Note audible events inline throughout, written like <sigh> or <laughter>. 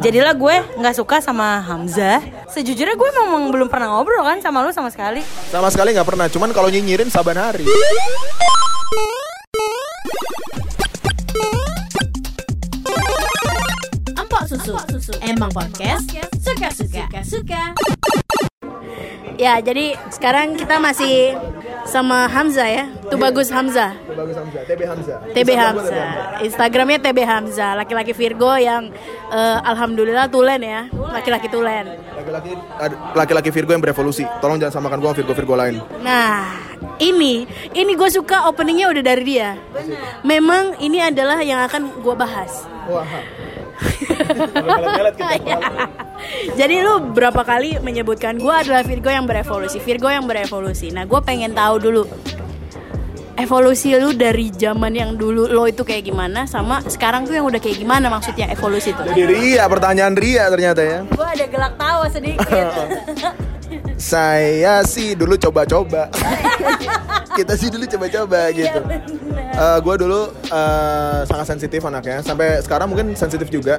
Jadilah gue nggak suka sama Hamzah. Sejujurnya gue memang belum pernah ngobrol kan sama lu sama sekali. Sama sekali nggak pernah, cuman kalau nyinyirin saban hari. Empok susu. Emang podcast suka-suka. Suka. Ya, jadi sekarang kita masih sama Hamzah ya. Tuh bagus Hamzah. Bagus Hamzah, TB Hamzah. TB Hamzah. Instagramnya TB Hamzah. Laki-laki Virgo yang eh, alhamdulillah tulen ya. Laki-laki tulen. Laki-laki laki-laki Virgo yang berevolusi. Tolong jangan samakan gua Virgo-Virgo lain. Nah, ini ini gue suka openingnya udah dari dia. Memang ini adalah yang akan gue bahas. Wah. Jadi lu berapa kali menyebutkan gue adalah Virgo yang berevolusi, Virgo yang berevolusi. Nah, gue pengen tahu dulu evolusi lu dari zaman yang dulu lo itu kayak gimana sama sekarang tuh yang udah kayak gimana maksudnya evolusi tuh. Jadi Ria, pertanyaan Ria ternyata ya. Gue ada gelak tawa sedikit. <laughs> Saya sih dulu coba-coba. <laughs> Kita sih dulu coba-coba gitu. gue dulu eh, sangat sensitif anaknya. Sampai sekarang mungkin sensitif juga.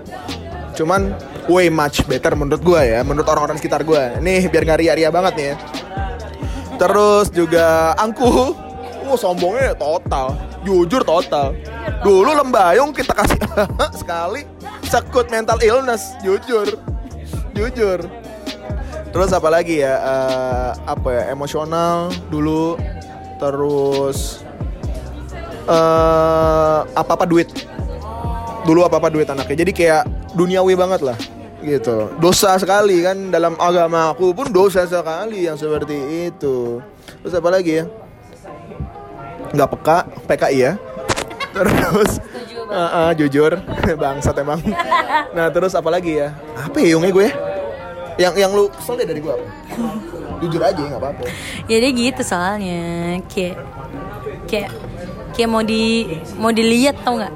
Cuman way much better menurut gue ya. Menurut orang-orang sekitar gue. Nih biar nggak ria-ria banget nih ya. Terus juga angkuh. Oh sombongnya total. Jujur total. Dulu lembayung kita kasih <laughs> sekali. Sekut mental illness. Jujur. Jujur. Terus apa lagi ya? Eh, apa ya? Emosional dulu. Terus eh apa apa duit. Dulu apa apa duit anaknya. Jadi kayak duniawi banget lah gitu. Dosa sekali kan dalam agama aku pun dosa sekali yang seperti itu. Terus apa lagi ya? Nggak peka, PKI ya. Terus eh, eh, jujur <laughs> bangsat emang. Nah, terus apa lagi ya? Apa ya yungnya gue? Yang yang lu kesel deh dari gue apa? Jujur aja nggak apa-apa. Jadi gitu soalnya kayak kayak kayak mau di mau dilihat tau nggak?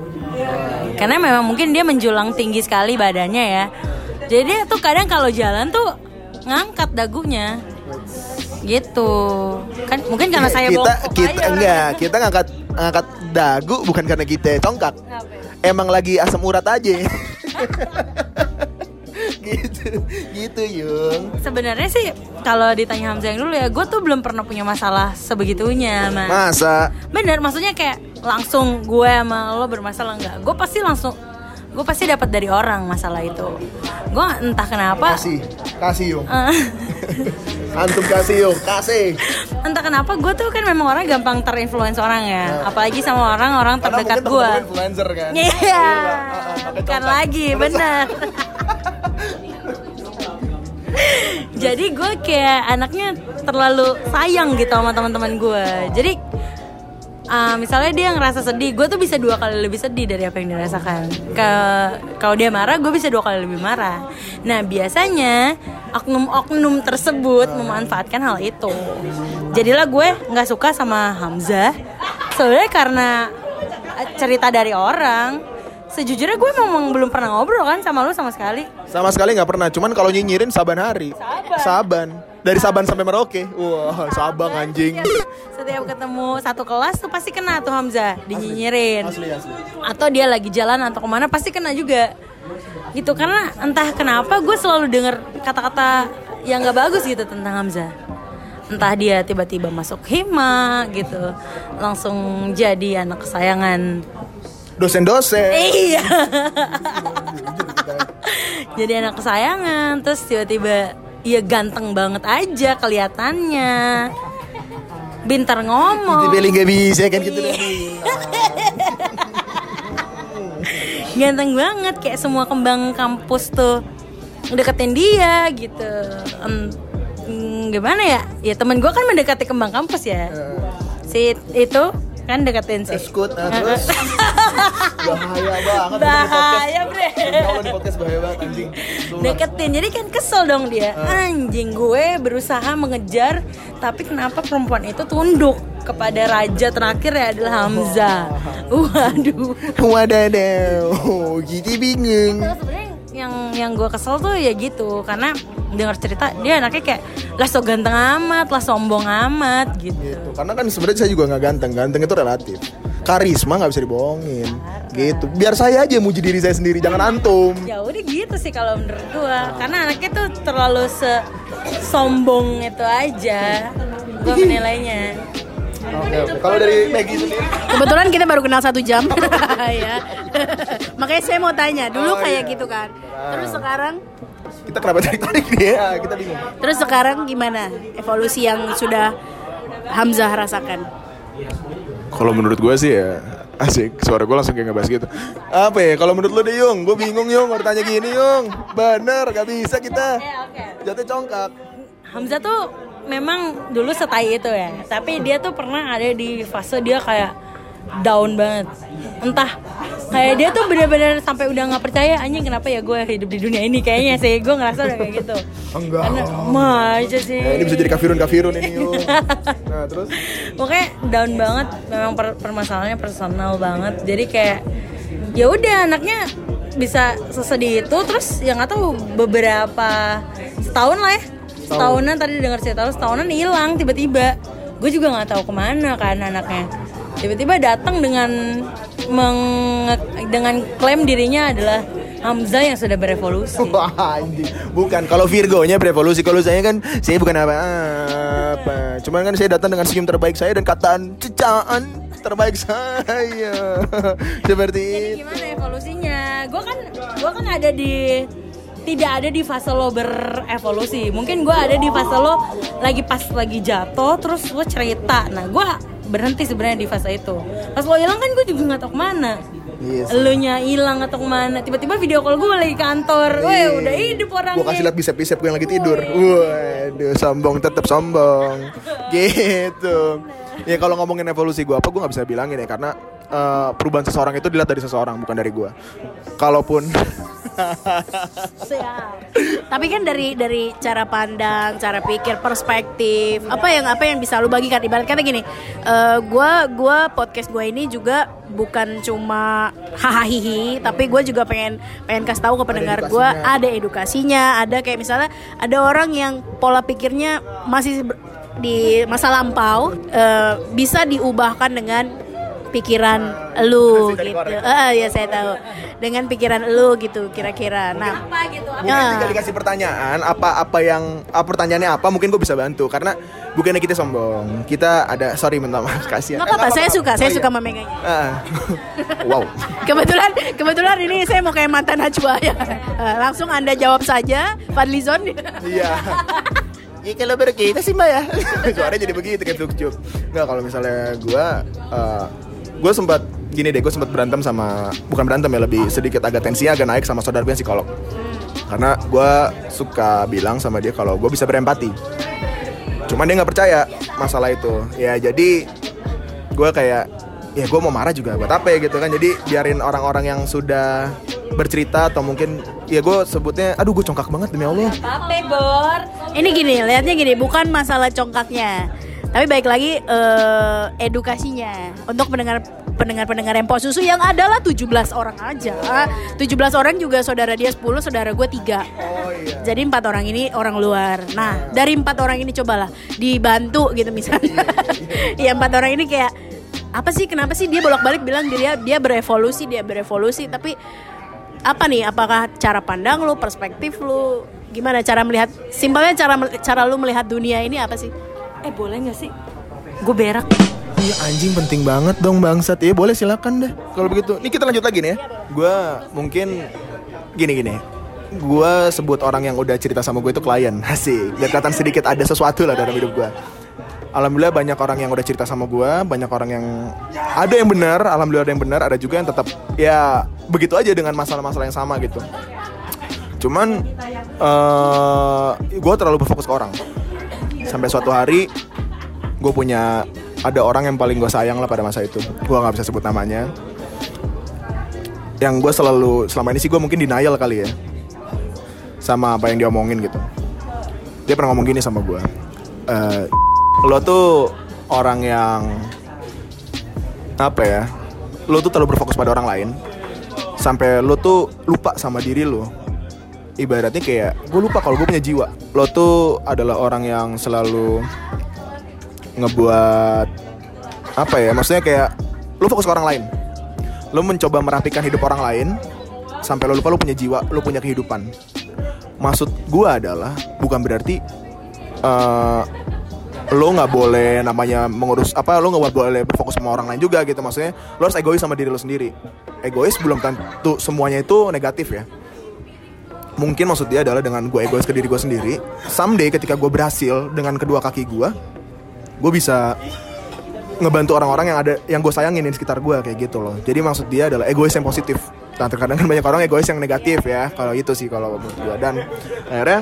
Karena memang mungkin dia menjulang tinggi sekali badannya ya. Jadi tuh kadang kalau jalan tuh ngangkat dagunya. Gitu. Kan mungkin karena saya kita kita aja enggak, kita ngangkat ngangkat dagu bukan karena kita congkak. Emang lagi asam urat aja. <laughs> gitu, gitu Yung. Sebenarnya sih kalau ditanya Hamzah yang dulu ya, gue tuh belum pernah punya masalah sebegitunya, mas. Masa Bener, maksudnya kayak langsung gue sama lo bermasalah nggak? Gue pasti langsung, gue pasti dapat dari orang masalah itu. Gue entah kenapa, kasih, kasih Yung. <laughs> Antum kasih Yung, kasih. entah kenapa gue tuh kan memang orang gampang terinfluence orang ya, apalagi sama orang-orang terdekat gue. influencer kan. Iya, pakai bukan tongkat. lagi, Terus- bener. <laughs> Jadi gue kayak anaknya terlalu sayang gitu sama teman-teman gue. Jadi uh, misalnya dia ngerasa sedih, gue tuh bisa dua kali lebih sedih dari apa yang dirasakan. Ke kalau dia marah, gue bisa dua kali lebih marah. Nah biasanya oknum-oknum tersebut memanfaatkan hal itu. Jadilah gue nggak suka sama Hamzah. Sebenarnya karena uh, cerita dari orang. Sejujurnya gue memang belum pernah ngobrol kan sama lu sama sekali. Sama sekali nggak pernah, cuman kalau nyinyirin saban hari. Saban. Saban. Dari Saban sampai Merauke. Wah, Sabang anjing. Setiap ketemu satu kelas tuh pasti kena tuh Hamzah dinyinyirin. Asli asli. Atau dia lagi jalan atau ke mana pasti kena juga. Gitu karena entah kenapa gue selalu denger kata-kata yang gak bagus gitu tentang Hamzah. Entah dia tiba-tiba masuk hima gitu, langsung jadi anak kesayangan. Dosen-dosen. Iya. <laughs> jadi anak kesayangan, terus tiba-tiba iya ganteng banget aja kelihatannya. Bintar ngomong. Dibeli nggak bisa kan gitu Iya. <laughs> ganteng banget kayak semua kembang kampus tuh deketin dia gitu mm, gimana ya ya temen gue kan mendekati kembang kampus ya si itu kan deketin sih. Eskut, nah terus? Bahaya banget. bahaya bre. Kalau di podcast bahaya banget anjing. Deketin jadi kan kesel dong dia. Anjing gue berusaha mengejar tapi kenapa perempuan itu tunduk kepada raja terakhir ya adalah Hamzah? Waduh. Wadaw, jadi bingung. Itu sebenarnya yang yang gue kesel tuh ya gitu. Karena dengar cerita dia anaknya kayak lah so ganteng amat lah sombong amat gitu. Gitu. Karena kan sebenarnya saya juga nggak ganteng, ganteng itu relatif. karisma nggak bisa dibohongin. Gitu. Biar saya aja muji diri saya sendiri jangan antum. <laughs> Ya udah gitu sih kalau menurut gua. Karena anaknya tuh terlalu se sombong itu aja gua <laughs> menilainya oke oke. Kalau dari Maggie sendiri? Kebetulan kita baru kenal satu jam, <laughs> ya. Makanya saya mau tanya, dulu Oh, kayak iya. gitu kan. Terus sekarang, kita kenapa tarik tarik nih ya? Kita bingung. terus sekarang gimana? Evolusi yang sudah Hamzah rasakan? kalau menurut gue sih ya asik. Suara gue langsung kayak ngebahas gitu. Apa ya? Kalau menurut lo deh Yung? Gue bingung Yung. Mau tanya gini Yung. Bener gak bisa kita. Oke, oke. jatuh congkak. Hamzah tuh memang dulu setai itu ya. Tapi dia tuh pernah ada di fase dia kayak down banget. Entah kayak dia tuh bener-bener sampai udah nggak percaya anjing kenapa ya gue hidup di dunia ini? Kayaknya sih gue ngerasa udah kayak gitu. Enggak. karena masa sih. Ya, ini bisa jadi kafirun kafirun ini Yung <laughs> nah terus? Pokoknya down banget memang per- permasalahannya personal banget. Jadi kayak ya udah anaknya bisa sesedih itu. Terus yang nggak tahu beberapa setahun lah ya setahunan tadi dengar cerita setahunan hilang tiba-tiba. Gue juga nggak tahu ke mana kan anaknya. Tiba-tiba datang dengan menge- dengan klaim dirinya adalah Hamzah yang sudah berevolusi. <laughs> Wah anjing Bukan. Kalau Virgonya berevolusi Kalau saya kan Saya bukan apa-apa. Cuman kan saya datang dengan senyum terbaik saya Dan kataan Cecaan terbaik saya. <laughs> Seperti Jadi itu gimana evolusinya? Gue kan gue kan ada di tidak ada di fase lo berevolusi. Mungkin gue ada di fase lo lagi pas lagi jatuh terus lo cerita. Nah gue berhenti sebenarnya di fase itu. Pas lo hilang kan gue juga nggak tahu ke mana. Yes. Lo nya hilang atau ke mana? Tiba-tiba video call gue lagi kantor. Weh udah hidup orangnya. Gue kasih lihat bisep-bisep gue yang lagi tidur Waduh sombong tetap sombong <laughs> Gitu Ya kalau ngomongin evolusi gue apa Gue gak bisa bilangin ya Karena eh, perubahan seseorang itu dilihat dari seseorang Bukan dari gue Kalaupun <laughs> Siap. Tapi kan dari dari cara pandang, cara pikir, perspektif, apa yang apa yang bisa lu bagikan? Ibarat kata gini, eh gua gua podcast gua ini juga bukan cuma hahaha tapi gue juga pengen pengen kasih tahu ke pendengar gue ada edukasinya, ada kayak misalnya ada orang yang pola pikirnya masih di masa lampau eh, bisa diubahkan dengan pikiran lu gitu. korek. Eh, ya saya tahu. Dengan pikiran lu gitu kira-kira. Nah, Apa gitu? Apa? Mungkin tinggal dikasih pertanyaan apa apa yang apa pertanyaannya apa mungkin gue bisa bantu karena bukannya kita sombong kita ada sorry minta maaf kasihan Nggak apa-apa, saya suka, saya Oh, suka iya. memegangnya. Ah. <laughs> wow Kebetulan, kebetulan ini saya mau kayak mantan Najwa ya. Eh, langsung anda jawab saja, Fadlizon. iya <laughs> Ya kalau berkita sih mbak ya Suaranya jadi begitu kayak flukcuk Nggak kalau misalnya gue uh, Gue sempat Gini deh gue sempat berantem sama Bukan berantem ya lebih sedikit agak tensinya agak naik sama saudara gue psikolog. Karena gue suka bilang sama dia kalau gue bisa berempati. Cuman dia nggak percaya masalah itu. Ya jadi gue kayak ya gue mau marah juga buat apa ya gitu kan. Jadi biarin orang-orang yang sudah bercerita atau mungkin ya gue sebutnya aduh gue congkak banget demi Allah. Apa bor? Ini gini, lihatnya gini, bukan masalah congkaknya. Tapi baik lagi eh, edukasinya untuk pendengar pendengar-pendengar Empo Susu yang adalah 17 orang aja. 17 orang juga saudara dia 10, saudara gue 3. oh iya Jadi empat orang ini orang luar. Nah dari empat orang ini cobalah dibantu gitu misalnya. ya empat orang ini kayak apa sih kenapa sih dia bolak-balik bilang dia dia berevolusi dia berevolusi tapi apa nih apakah cara pandang lu perspektif lu gimana cara melihat simpelnya cara cara lu melihat dunia ini apa sih Eh boleh nggak sih? Gue berak. Iya anjing penting banget dong bangsat ya boleh silakan deh kalau begitu. Ini kita lanjut lagi nih ya. Gue mungkin gini gini. Gue sebut orang yang udah cerita sama gue itu klien Asik Biar kelihatan sedikit ada sesuatu lah dalam hidup gue Alhamdulillah banyak orang yang udah cerita sama gue Banyak orang yang Ada yang benar Alhamdulillah ada yang benar Ada juga yang tetap Ya begitu aja dengan masalah-masalah yang sama gitu Cuman eh Gue terlalu berfokus ke orang Sampai suatu hari Gue punya Ada orang yang paling gue sayang lah pada masa itu. Gue gak bisa sebut namanya. Yang gue selalu Selama ini sih gue mungkin denial kali ya Sama apa yang dia omongin gitu. Dia pernah ngomong gini sama gue eh Lo tuh Orang yang Apa ya Lo tuh terlalu berfokus pada orang lain Sampai lo tuh lupa sama diri lo ibaratnya kayak gue lupa kalau gue punya jiwa. Lo tuh adalah orang yang selalu ngebuat apa ya maksudnya kayak lu fokus ke orang lain. Lu mencoba merapikan hidup orang lain sampai lu lupa lu punya jiwa lu punya kehidupan. Maksud gua adalah bukan berarti eh lo nggak boleh namanya mengurus apa lo nggak boleh berfokus sama orang lain juga gitu. Maksudnya lo harus egois sama diri lo sendiri. Egois belum tentu semuanya itu negatif ya mungkin maksud dia adalah dengan gue egois ke diri gue sendiri someday ketika gue berhasil dengan kedua kaki gue gue bisa ngebantu orang-orang yang ada yang gue sayangin di sekitar gue kayak gitu loh. Jadi maksud dia adalah egois yang positif. Nah terkadang kan banyak orang egois yang negatif ya kalau itu sih kalau menurut gue dan akhirnya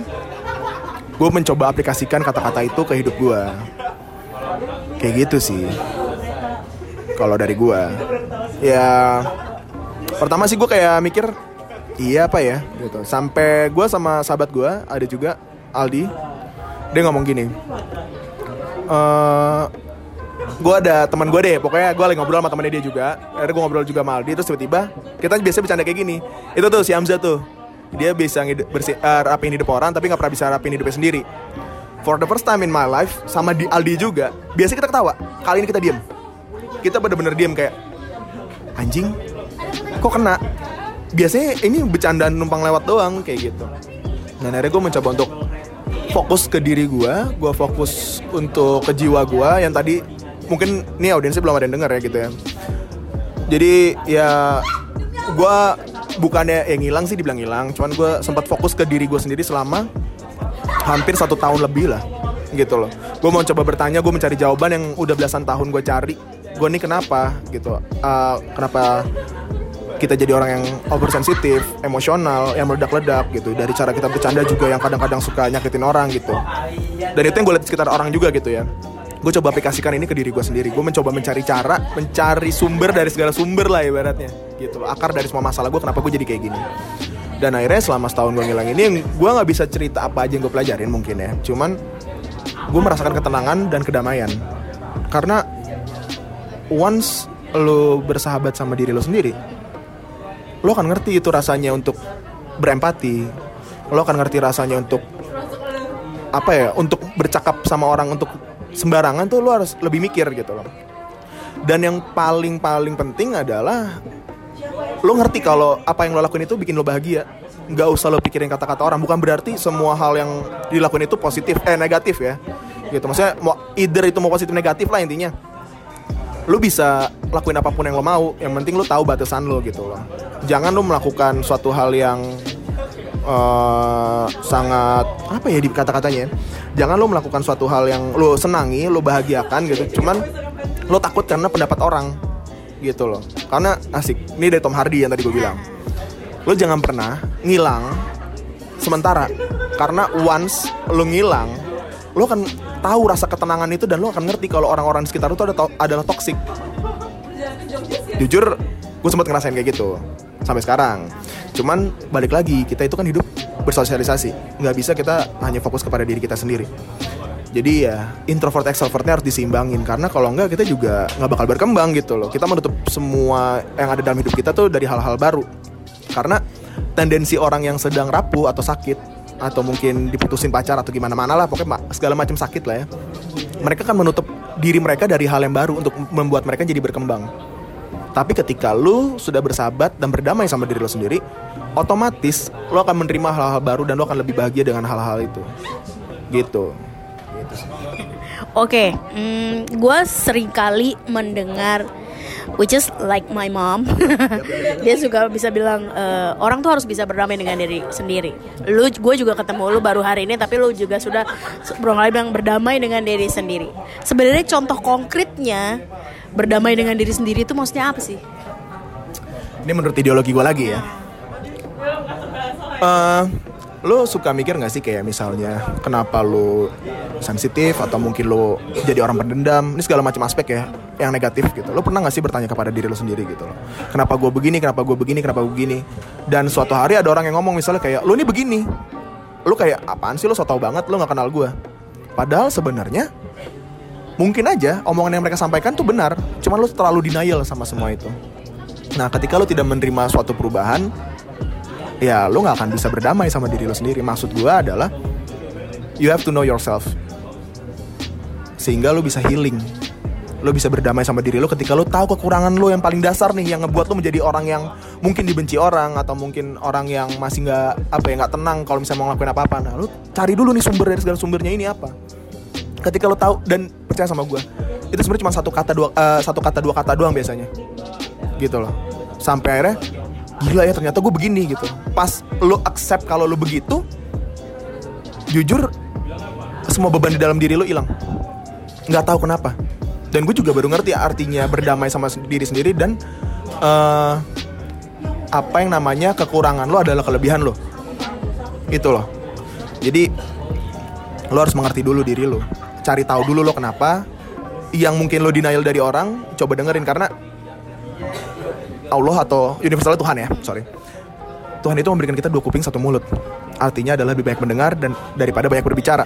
gue mencoba aplikasikan kata-kata itu ke hidup gue kayak gitu sih kalau dari gue ya pertama sih gue kayak mikir iya apa ya? Gitu. Sampai gue sama sahabat gue ada juga Aldi dia ngomong gini eh gue ada teman gue deh pokoknya gue lagi ngobrol sama temannya dia juga akhirnya gue ngobrol juga sama Aldi terus tiba-tiba kita biasa bercanda kayak gini. Itu tuh si Hamzah tuh. Dia bisa ngid- bersi- eh, rapiin hidup orang tapi nggak pernah bisa rapiin hidupnya sendiri. For the first time in my life sama di Aldi juga biasanya kita ketawa. Kali ini kita diem. Kita bener-bener diem kayak anjing kok kena biasanya ini bercandaan numpang lewat doang kayak gitu. Dan akhirnya gue mencoba untuk fokus ke diri gue gue fokus untuk ke jiwa gue yang tadi mungkin nih audiensnya belum ada yang denger ya gitu ya. Jadi ya gue bukannya yang ngilang sih dibilang hilang cuman gue sempat fokus ke diri gue sendiri selama hampir satu tahun lebih lah gitu loh. Gue mau coba bertanya gue mencari jawaban yang udah belasan tahun gue cari. Gue nih kenapa gitu. Eh, kenapa kita jadi orang yang oversensitif, emosional, yang meledak-ledak gitu. Dari cara kita bercanda juga yang kadang-kadang suka nyakitin orang gitu. Dan itu yang gue lihat sekitar orang juga gitu ya. Gue coba aplikasikan ini ke diri gue sendiri. Gue mencoba mencari cara, mencari sumber dari segala sumber lah ibaratnya. Gitu. Akar dari semua masalah gue kenapa gue jadi kayak gini. Dan akhirnya selama setahun gue ngilang ini, gue nggak bisa cerita apa aja yang gue pelajarin mungkin ya. Cuman gue merasakan ketenangan dan kedamaian. Karena once lo bersahabat sama diri lo sendiri, lo akan ngerti itu rasanya untuk berempati. Lo akan ngerti rasanya untuk apa ya untuk bercakap sama orang untuk sembarangan tuh lo harus lebih mikir gitu loh. Dan yang paling paling penting adalah lo ngerti kalau apa yang lo lakuin itu bikin lo bahagia. Nggak usah lo pikirin kata-kata orang. Bukan berarti semua hal yang dilakuin itu positif eh negatif ya. Gitu. Maksudnya mau either itu mau positif negatif lah intinya lu bisa lakuin apa pun yang lo mau yang penting lu tahu batasan lo gitu loh. Jangan lu melakukan suatu hal yang eh, sangat apa ya di kata-katanya ya? jangan lu melakukan suatu hal yang lo senangi lo bahagiakan gitu. Cuman lo takut karena pendapat orang gitu loh. Karena asik ini dari Tom Hardy yang tadi gue bilang. Lo jangan pernah ngilang sementara. Karena once lo ngilang lo akan tahu rasa ketenangan itu dan lo akan ngerti kalau orang-orang sekitar lo itu ada to- adalah toxic. Jujur gue sempat ngerasain kayak gitu sampai sekarang. Cuman balik lagi kita itu kan hidup bersosialisasi. Nggak bisa kita hanya fokus kepada diri kita sendiri. Jadi ya introvert extrovertnya harus diseimbangin. Karena kalau enggak kita juga nggak bakal berkembang gitu loh. Kita menutup semua yang ada dalam hidup kita tuh dari hal-hal baru. Karena tendensi orang yang sedang rapuh atau sakit atau mungkin diputusin pacar atau gimana mana lah pokoknya segala macam sakit lah ya. Mereka kan menutup diri mereka dari hal yang baru untuk membuat mereka jadi berkembang. Tapi ketika lu sudah bersahabat dan berdamai sama diri lo sendiri otomatis lo akan menerima hal-hal baru dan lo akan lebih bahagia dengan hal-hal itu. Gitu. Gitu. Oke, mm, gue sering kali mendengar which is like my mom. <laughs> Dia juga bisa bilang eh, orang tuh harus bisa berdamai dengan diri sendiri. Lu, gue juga ketemu lu baru hari ini, tapi lu juga sudah berulang kali bilang berdamai dengan diri sendiri. Sebenarnya contoh konkretnya berdamai dengan diri sendiri itu maksudnya apa sih? ini menurut ideologi gue lagi ya Eh, lo suka mikir gak sih kayak misalnya kenapa lo sensitif atau mungkin lo jadi orang pendendam? Ini segala macam aspek ya yang negatif gitu. Lo pernah gak sih bertanya kepada diri lo sendiri gitu loh? Kenapa gue begini kenapa gue begini kenapa gue begini? Dan suatu hari ada orang yang ngomong misalnya kayak lo ini begini. Lo kayak apaan sih lo? So tau banget lo nggak kenal gue padahal sebenarnya mungkin aja omongan yang mereka sampaikan tuh benar cuman lo terlalu denial sama semua itu. Nah, ketika lo tidak menerima suatu perubahan, ya lo nggak akan bisa berdamai sama diri lo sendiri. Maksud gue adalah, you have to know yourself, sehingga lo bisa healing. lo bisa berdamai sama diri lo ketika lo tahu kekurangan lo yang paling dasar nih yang ngebuat lo menjadi orang yang mungkin dibenci orang atau mungkin orang yang masih nggak apa ya nggak tenang kalau misalnya mau ngelakuin apa-apa. Nah lo cari dulu nih sumber dari segala sumbernya ini apa. Ketika lo tahu dan percaya sama gue itu sebenarnya cuma satu kata dua eh, satu kata dua kata doang biasanya. Gitu loh. Sampai akhirnya gila ya ternyata gue begini gitu. Pas lo accept kalau lo begitu jujur semua beban di dalam diri lo hilang. Nggak tahu kenapa. Dan gue juga baru ngerti artinya berdamai sama diri sendiri dan eh, apa yang namanya kekurangan lo adalah kelebihan lo itu loh. Jadi lo harus mengerti dulu diri lo cari tahu dulu lo kenapa. Yang mungkin lo denial dari orang coba dengerin karena Allah atau universal Tuhan ya sorry. Tuhan itu memberikan kita dua kuping satu mulut. Artinya adalah lebih banyak mendengar dan daripada banyak berbicara.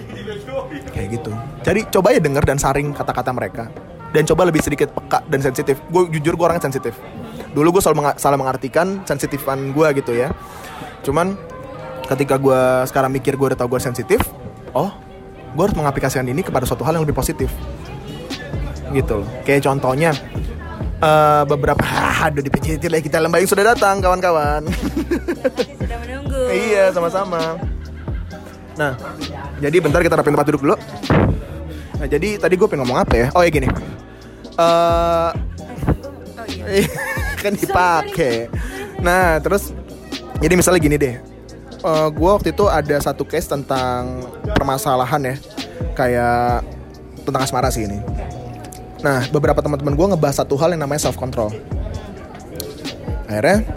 Kayak gitu. Jadi coba ya denger dan saring kata-kata mereka. Dan coba lebih sedikit peka dan sensitif. Gue jujur gue orangnya sensitif. Dulu gue selalu menga- salah mengartikan sensitifan gue gitu ya. Cuman ketika gue sekarang mikir gue udah tau gue sensitif oh gue harus mengaplikasikan ini kepada suatu hal yang lebih positif. Gitu loh. Kayak contohnya eh, beberapa <laughs> aduh dipijitin lagi kita lembah yang sudah datang kawan-kawan. Sudah menunggu. <laughs> iya sama-sama. Nah jadi bentar kita rapin tempat duduk dulu. Nah jadi tadi gue pengen ngomong apa ya? Oh ya gini. Eh <laughs> kan dipakai nah terus jadi misalnya gini deh. Eh gue waktu itu ada satu case tentang permasalahan ya. Kayak tentang asmara sih ini nah beberapa teman-teman gue ngebahas satu hal yang namanya self control akhirnya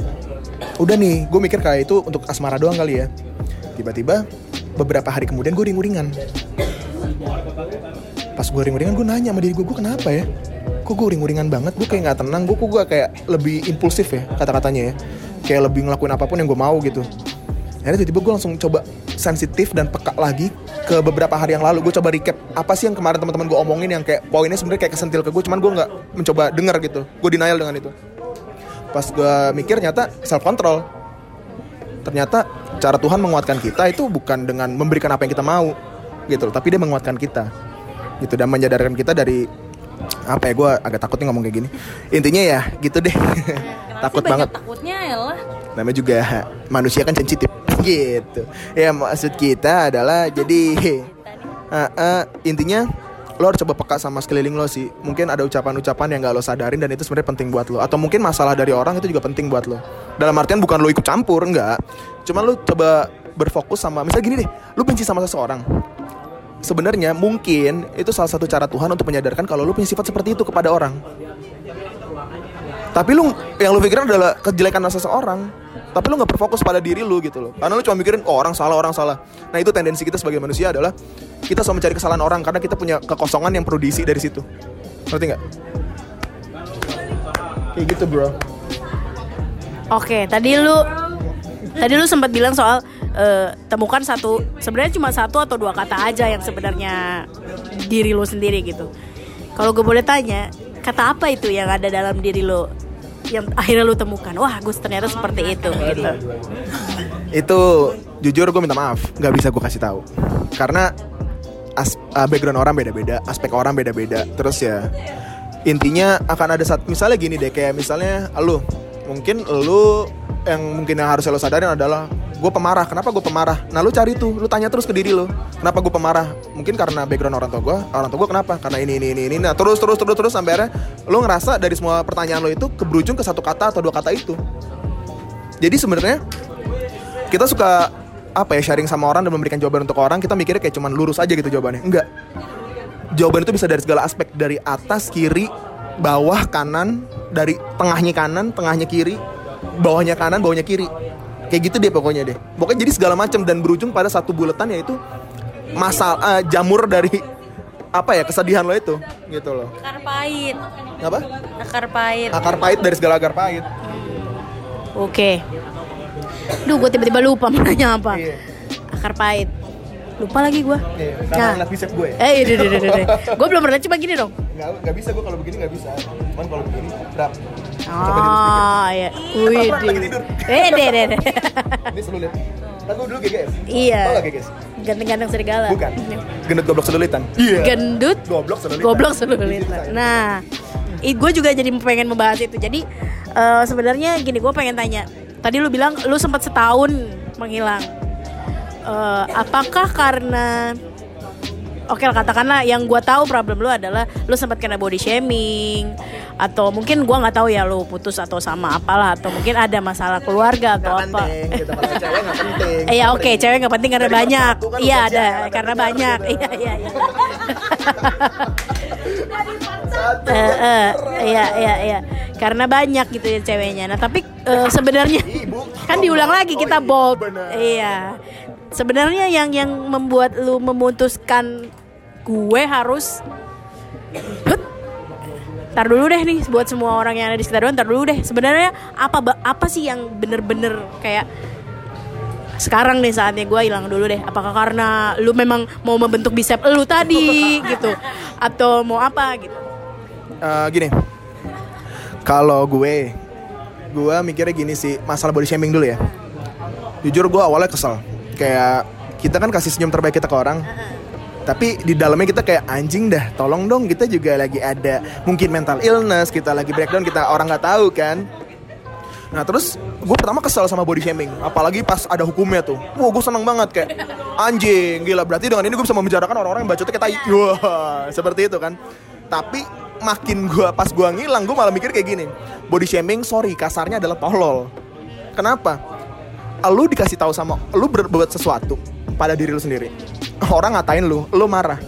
udah nih gue mikir kayak itu untuk asmara doang kali ya. Tiba-tiba beberapa hari kemudian gue ring-ringan. Pas gue ring-ringan gue nanya sama diri gue gue kenapa ya? Kok gue ring-ringan banget? Gue kayak nggak tenang gue kok gue kayak lebih impulsif ya kata-katanya ya. Kayak lebih ngelakuin apa pun yang gue mau gitu akhirnya tiba-tiba gue langsung coba sensitif dan peka lagi ke beberapa hari yang lalu. Gue coba recap apa sih yang kemarin teman-teman gue omongin yang kayak poinnya sebenarnya kayak kesentil ke gue cuman gue nggak mencoba denger gitu. Gue denial dengan itu. Pas gue mikir nyata self control ternyata cara Tuhan menguatkan kita itu bukan dengan memberikan apa yang kita mau gitu loh tapi dia menguatkan kita gitu dan menyadarkan kita dari apa ya gue agak takut nih ngomong kayak gini. Intinya ya gitu deh. Takut banget. Takutnya ya lah. Namanya juga manusia kan sensitif gitu. Ya maksud kita adalah jadi eh, eh, intinya lo harus coba peka sama sekeliling lo sih. Mungkin ada ucapan-ucapan yang gak lo sadarin dan itu sebenarnya penting buat lo. Atau mungkin masalah dari orang itu juga penting buat lo. Dalam artian bukan lo ikut campur enggak cuman lo coba berfokus sama misalnya gini deh lo benci sama seseorang. Sebenarnya mungkin itu salah satu cara Tuhan untuk menyadarkan kalau lo punya sifat seperti itu kepada orang. Tapi lu yang lu pikirin adalah kejelekan seseorang tapi lu nggak berfokus pada diri lu gitu loh. Karena lu cuma mikirin oh orang salah orang salah. Nah itu tendensi kita sebagai manusia adalah kita selalu mencari kesalahan orang karena kita punya kekosongan yang perlu diisi dari situ. Ngerti nggak? Kayak gitu bro. Oke, tadi lu tadi lu sempat bilang soal eh, temukan satu sebenarnya cuma satu atau dua kata aja yang sebenarnya diri lu sendiri gitu. Kalau gue boleh tanya, kata apa itu yang ada dalam diri lu yang akhirnya lu temukan? Wah, gue ternyata seperti itu gitu. itu jujur gue minta maaf nggak bisa gue kasih tahu karena as- uh, background orang beda-beda aspek orang beda-beda terus ya intinya akan ada saat misalnya gini deh kayak misalnya lu mungkin lu yang mungkin yang harus lo sadarin adalah gue pemarah. Kenapa gue pemarah? Nah lu cari tuh lu tanya terus ke diri lu. Kenapa gue pemarah? Mungkin karena background orang tua gue orang tua gue kenapa? Karena ini ini ini ini. Nah terus terus terus terus sampai akhirnya lu ngerasa dari semua pertanyaan lo itu keberujung ke satu kata atau dua kata itu. Jadi sebenarnya kita suka apa ya sharing sama orang dan memberikan jawaban untuk orang kita mikirnya kayak cuman lurus aja gitu jawabannya. Enggak. Jawaban itu bisa dari segala aspek dari atas kiri bawah kanan dari tengahnya kanan tengahnya kiri bawahnya kanan bawahnya kiri kayak gitu deh pokoknya deh pokoknya jadi segala macam dan berujung pada satu bulatan yaitu masal eh, jamur dari apa ya kesedihan lo itu gitu loh Akar pahit. apa Akar pahit. akar pahit dari segala akar pahit Oke. Duh, gue tiba-tiba lupa mau nanya apa. Iya. Akar pahit. Lupa lagi gue. Iya, karena ngeliat bicep gue. Eh, iya, iya, iya, iya, iya. <laughs> Gue belum pernah coba gini dong. nggak nggak bisa gue kalau begini nggak bisa cuman kalau begini berapa Oh, iya. Wih, Lagi tidur. Eh, deh, deh, deh. <laughs> ini selulit kan gue dulu GGS Iya. tau gak GGS Ganteng-ganteng serigala. bukan gendut goblok selulitan iya Gendut, goblok selulitan goblok selulitan. Nah, gue juga jadi pengen membahas itu jadi eh, sebenarnya gini gue pengen tanya tadi lu bilang lu sempat setahun menghilang Eh, apakah karena Oke lah, katakanlah yang gue tahu problem lu adalah lu sempat kena body shaming atau mungkin gua nggak tahu ya lu putus atau sama apalah atau mungkin ada masalah keluarga atau apa. penting gitu cewek penting Iya oke, cewek nggak penting karena Dari banyak. kan Iya udah ada karena banyak. gitu. Iya iya iya. Eh, eh, Iya iya iya. Karena banyak gitu ya ceweknya. Nah tapi eh, sebenarnya kan diulang lagi Oh, kita iya, bold. Iya. Sebenarnya yang yang membuat lu memutuskan gue harus Hut. Ntar dulu deh nih buat semua orang yang ada di sekitar gue ntar dulu deh. Sebenarnya apa apa sih yang bener-bener kayak sekarang nih saatnya gue hilang dulu deh. Apakah karena lu memang mau membentuk bicep lu tadi <laughs> gitu atau mau apa gitu? Eh, gini kalau gue gue mikirnya gini sih masalah body shaming dulu ya jujur gue awalnya kesel kayak kita kan kasih senyum terbaik kita ke orang. Tapi di dalamnya kita kayak anjing dah tolong dong kita juga lagi ada mungkin mental illness kita lagi breakdown kita orang nggak tahu kan. Nah terus gue pertama kesel sama body shaming apalagi pas ada hukumnya tuh. Wah gue seneng banget kayak anjing gila. Berarti dengan ini gue bisa membicarakan orang-orang yang bacotnya kayak tai. Wah seperti itu kan. Tapi makin gue pas gue ngilang gue malah mikir kayak gini. Body shaming sorry kasarnya adalah tolol. Kenapa lu dikasih tahu sama lu berbuat sesuatu pada diri lu sendiri. Orang ngatain lu lu marah.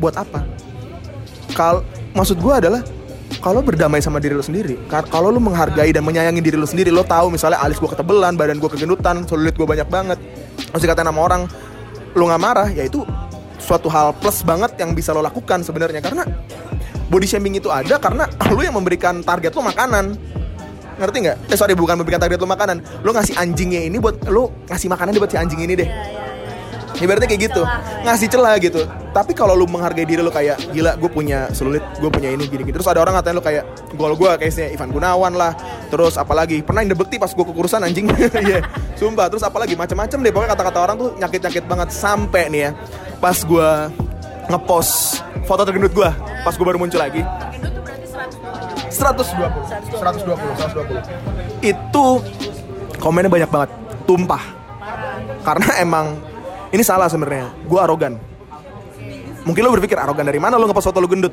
Buat apa? Kal maksud gue adalah kalau berdamai sama diri lu sendiri kalau lu menghargai dan menyayangi diri lu sendiri lo tahu misalnya alis gue ketebelan badan gue kegendutan selulit gue banyak banget terus dikatain sama orang lu nggak marah ya itu suatu hal plus banget yang bisa lo lakukan sebenarnya. Karena body shaming itu ada karena lu yang memberikan target lu makanan ngerti nggak? Eh sorry bukan memberikan target lu makanan, lu ngasih anjingnya ini buat lu ngasih makanan buat si anjing ini deh. Ibaratnya kayak gitu, ngasih celah gitu. Tapi kalau lu menghargai diri lu kayak gila, gue punya selulit, gue punya ini gini gitu. Terus ada orang ngatain lu kayak gol gue case-nya Ivan Gunawan lah. Terus apalagi pernah Indah Bekti pas gue kekurusan anjing. <laughs> Iya, sumpah. Terus apalagi macam-macam deh. Pokoknya kata-kata orang tuh nyakit-nyakit banget sampai nih ya. Pas gue ngepost foto tergendut gue, pas gue baru muncul lagi. 120 120 120 itu komennya banyak banget. Tumpah. Karena emang ini salah sebenarnya. Gue arogan. Mungkin lo berpikir arogan dari mana lo ngepost foto lo gendut?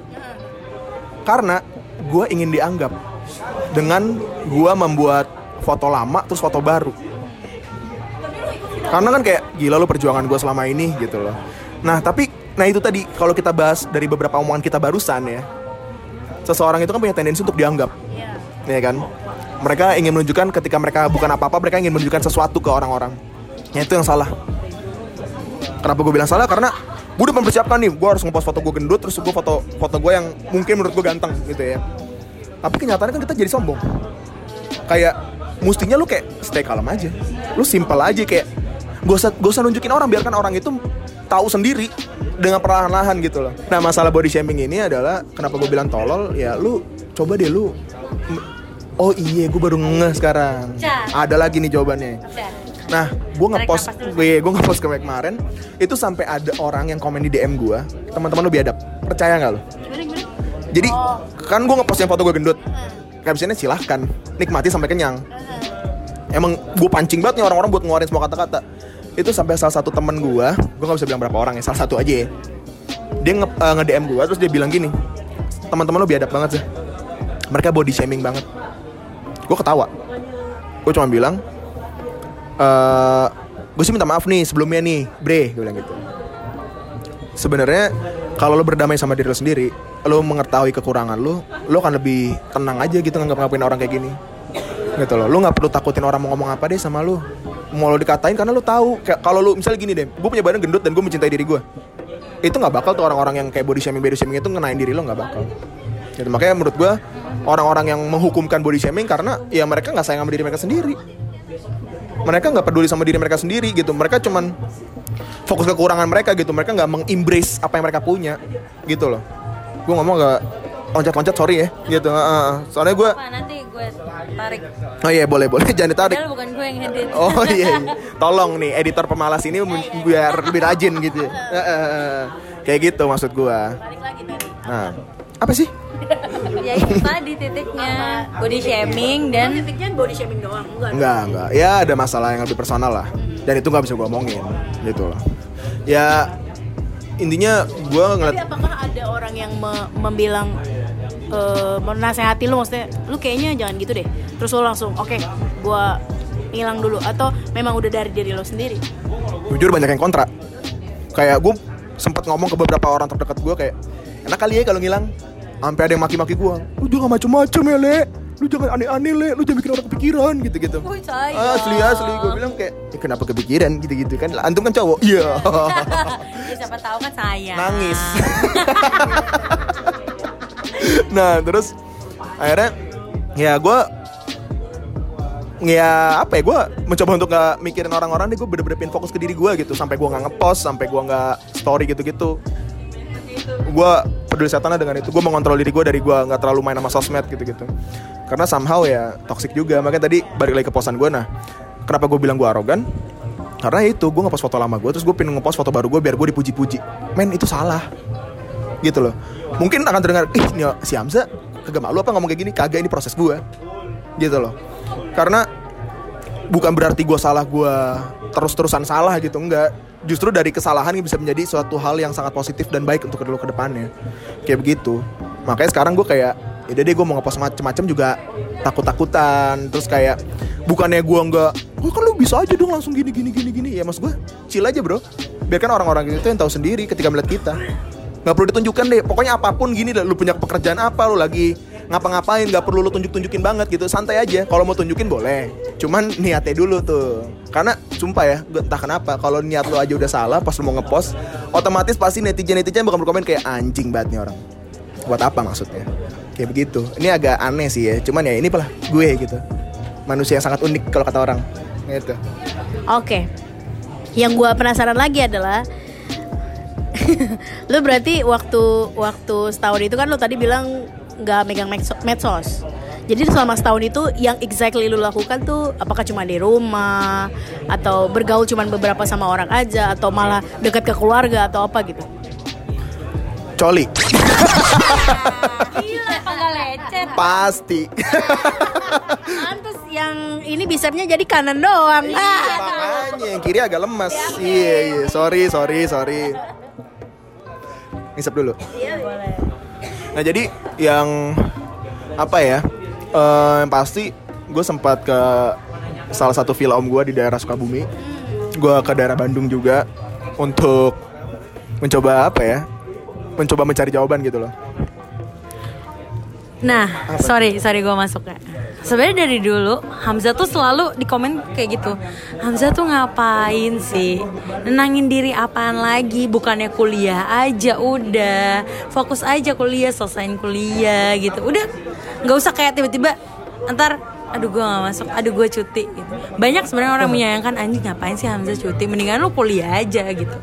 Karena gue ingin dianggap dengan gue membuat foto lama terus foto baru. Karena kan kayak gila lo perjuangan gue selama ini gitu loh. Nah tapi nah itu tadi kalau kita bahas dari beberapa omongan kita barusan ya seseorang itu kan punya tendensi untuk dianggap. Ya kan? Mereka ingin menunjukkan ketika mereka bukan apa-apa mereka ingin menunjukkan sesuatu ke orang-orang. Ya itu yang salah. Kenapa gue bilang salah? Karena gue udah mempersiapkan nih gue harus ngepost foto gue gendut terus gue foto foto gue yang mungkin menurut gue ganteng gitu ya. Tapi kenyataannya kan kita jadi sombong. Kayak mestinya lu kayak stay kalem aja. Lu simple aja kayak gak usah gak usah nunjukin orang biarkan orang itu tahu sendiri dengan perlahan-lahan gitu loh nah masalah body shaming ini adalah kenapa gue bilang tolol ya lu coba deh lu oh iya gue baru ngeh sekarang Cah. ada lagi nih jawabannya Nah, gue ngepost, napas dulu. gue gue ngepost kemarin kemarin itu sampai ada orang yang komen di DM gue, teman-teman lu biadab, percaya nggak lu? Jadi kan gue ngepost yang foto gue gendut, captionnya silahkan, nikmati sampai kenyang. Emang gue pancing banget nih orang-orang buat ngeluarin semua kata-kata. Itu sampai salah satu temen gue, gue nggak bisa bilang berapa orang ya, salah satu aja ya. Dia nge, eh, nge-DM gue terus dia bilang gini, teman-teman lu biadab banget sih. Mereka body shaming banget. Gue ketawa. Gue cuma bilang, eh gue sih minta maaf nih sebelumnya nih, bre, gue bilang gitu. Sebenarnya kalau lo berdamai sama diri lo sendiri, lo mengetahui kekurangan lo, lo akan lebih tenang aja gitu nggak ngapain orang kayak gini. Gitu loh, lo nggak perlu takutin orang mau ngomong apa deh sama lo. Mau lo dikatain karena lo tahu, kalau lo misalnya gini deh, gue punya badan gendut dan gue mencintai diri gue. Itu nggak bakal tuh orang-orang yang kayak body shaming body shaming itu ngenain diri lo nggak bakal. Jadi makanya menurut gue orang-orang yang menghukumkan body shaming karena ya mereka nggak sayang sama diri mereka sendiri. Mereka nggak peduli sama diri mereka sendiri gitu. Mereka cuman fokus ke kekurangan mereka gitu. Mereka nggak mengembrace apa yang mereka punya gitu loh. Gue ngomong gak loncat-loncat sorry ya gitu Heeh. soalnya gue Apa nanti gue tarik. oh iya boleh boleh <laughs> jangan ditarik Padahal bukan gue yang edit. oh <laughs> iya, iya. tolong nih editor pemalas ini men- biar lebih rajin gitu <laughs> Heeh. kayak gitu maksud gue Balik lagi tadi. nah apa sih ya ya itu tadi titiknya body shaming dan titiknya body shaming doang enggak Enggak, enggak. Ya ada masalah yang lebih personal lah. Dan itu nggak bisa gue omongin, gitu loh. Ya intinya gue ngeliat tapi apakah ada orang yang me- membilang eh menasehati lu maksudnya lu kayaknya jangan gitu deh terus lu langsung oke gua hilang dulu atau memang udah dari diri lo sendiri jujur banyak yang kontra. Kayak gue sempat ngomong ke beberapa orang terdekat gue kayak enak kali ya kalau ngilang. Sampai ada yang maki-maki gue. Lu jangan macem-macem ya le. Lu jangan aneh-aneh le. Lu jangan bikin orang kepikiran gitu-gitu. Sayang. Asli asli gue bilang kayak "Eh, kenapa kepikiran gitu-gitu kan. Antum kan cowok. Iya. <laughs> ya, siapa tahu kan saya nangis <laughs> nah terus akhirnya ya gue ya apa ya gue mencoba untuk gak mikirin orang-orang deh gue bener-bener pengen fokus ke diri gue gitu sampai gue nggak ngepost sampai gue nggak story gitu-gitu gue peduli setannya dengan itu gue mengontrol diri gue dari gue nggak terlalu main sama sosmed gitu-gitu karena somehow ya toxic juga. Makanya tadi balik lagi ke posan gue nah kenapa gue bilang gue arogan? Karena itu gue ngepost foto lama gue terus gue pengen ngepost foto baru gue biar gue dipuji-puji. Men itu salah. Gitu loh. Mungkin akan terdengar ih ini si Hamza kagak malu apa ngomong kayak gini? Kagak ini proses gue gitu loh. Karena bukan berarti gue salah gue terus-terusan salah gitu enggak. Justru dari kesalahan ini bisa menjadi suatu hal yang sangat positif dan baik untuk kedua ke depannya. Kayak begitu. Makanya sekarang gue kayak ya deh gue mau ngepost macem-macem juga takut-takutan. Terus kayak bukannya gue enggak oh kan lu bisa aja dong langsung gini gini gini gini. Ya mas gue chill aja bro. Biarkan orang-orang itu yang tahu sendiri ketika melihat kita. Nggak perlu ditunjukkan deh. Pokoknya apa pun gini lu punya pekerjaan apa lu lagi ngapa-ngapain nggak perlu lu tunjuk-tunjukin banget gitu. Santai aja. Kalau mau tunjukin boleh. Cuman niatnya dulu tuh. Karena sumpah ya gue entah kenapa kalau niat lu aja udah salah pas lu mau ngepost otomatis pasti netizen netizen bakal berkomen kayak anjing banget nih orang. Buat apa maksudnya kayak begitu ini agak aneh sih ya cuman ya ini lah gue gitu manusia yang sangat unik kalau kata orang gitu Oke. Yang gua penasaran lagi adalah <laughs> lu berarti waktu waktu setahun itu kan lu tadi bilang nggak megang medso- medsos. Jadi selama setahun itu yang exactly lu lakukan tuh apakah cuma di rumah atau bergaul cuma beberapa sama orang aja atau malah dekat ke keluarga atau apa gitu? coli gila lecet. Pasti. Pantes yang ini bisepnya jadi kanan doang. Ah. makanya. Yang kiri agak lemas iya iya. sorry sorry sorry. Ngisep dulu. Nah jadi yang apa ya? Eh, yang pasti gue sempat ke salah satu villa om gue di daerah Sukabumi. Gue ke daerah Bandung juga untuk mencoba apa ya? Mencoba mencari jawaban gitu loh Nah, sorry, sorry gue masuk ya. Sebenarnya dari dulu Hamzah tuh selalu di komen kayak gitu. Hamzah tuh ngapain sih? Nenangin diri apaan lagi? Bukannya kuliah aja udah. Fokus aja kuliah, selesain kuliah gitu. Udah nggak usah kayak tiba-tiba ntar aduh gue gak masuk, aduh gue cuti gitu. Banyak sebenarnya orang menyayangkan anjing ngapain sih Hamzah cuti? Mendingan lu kuliah aja gitu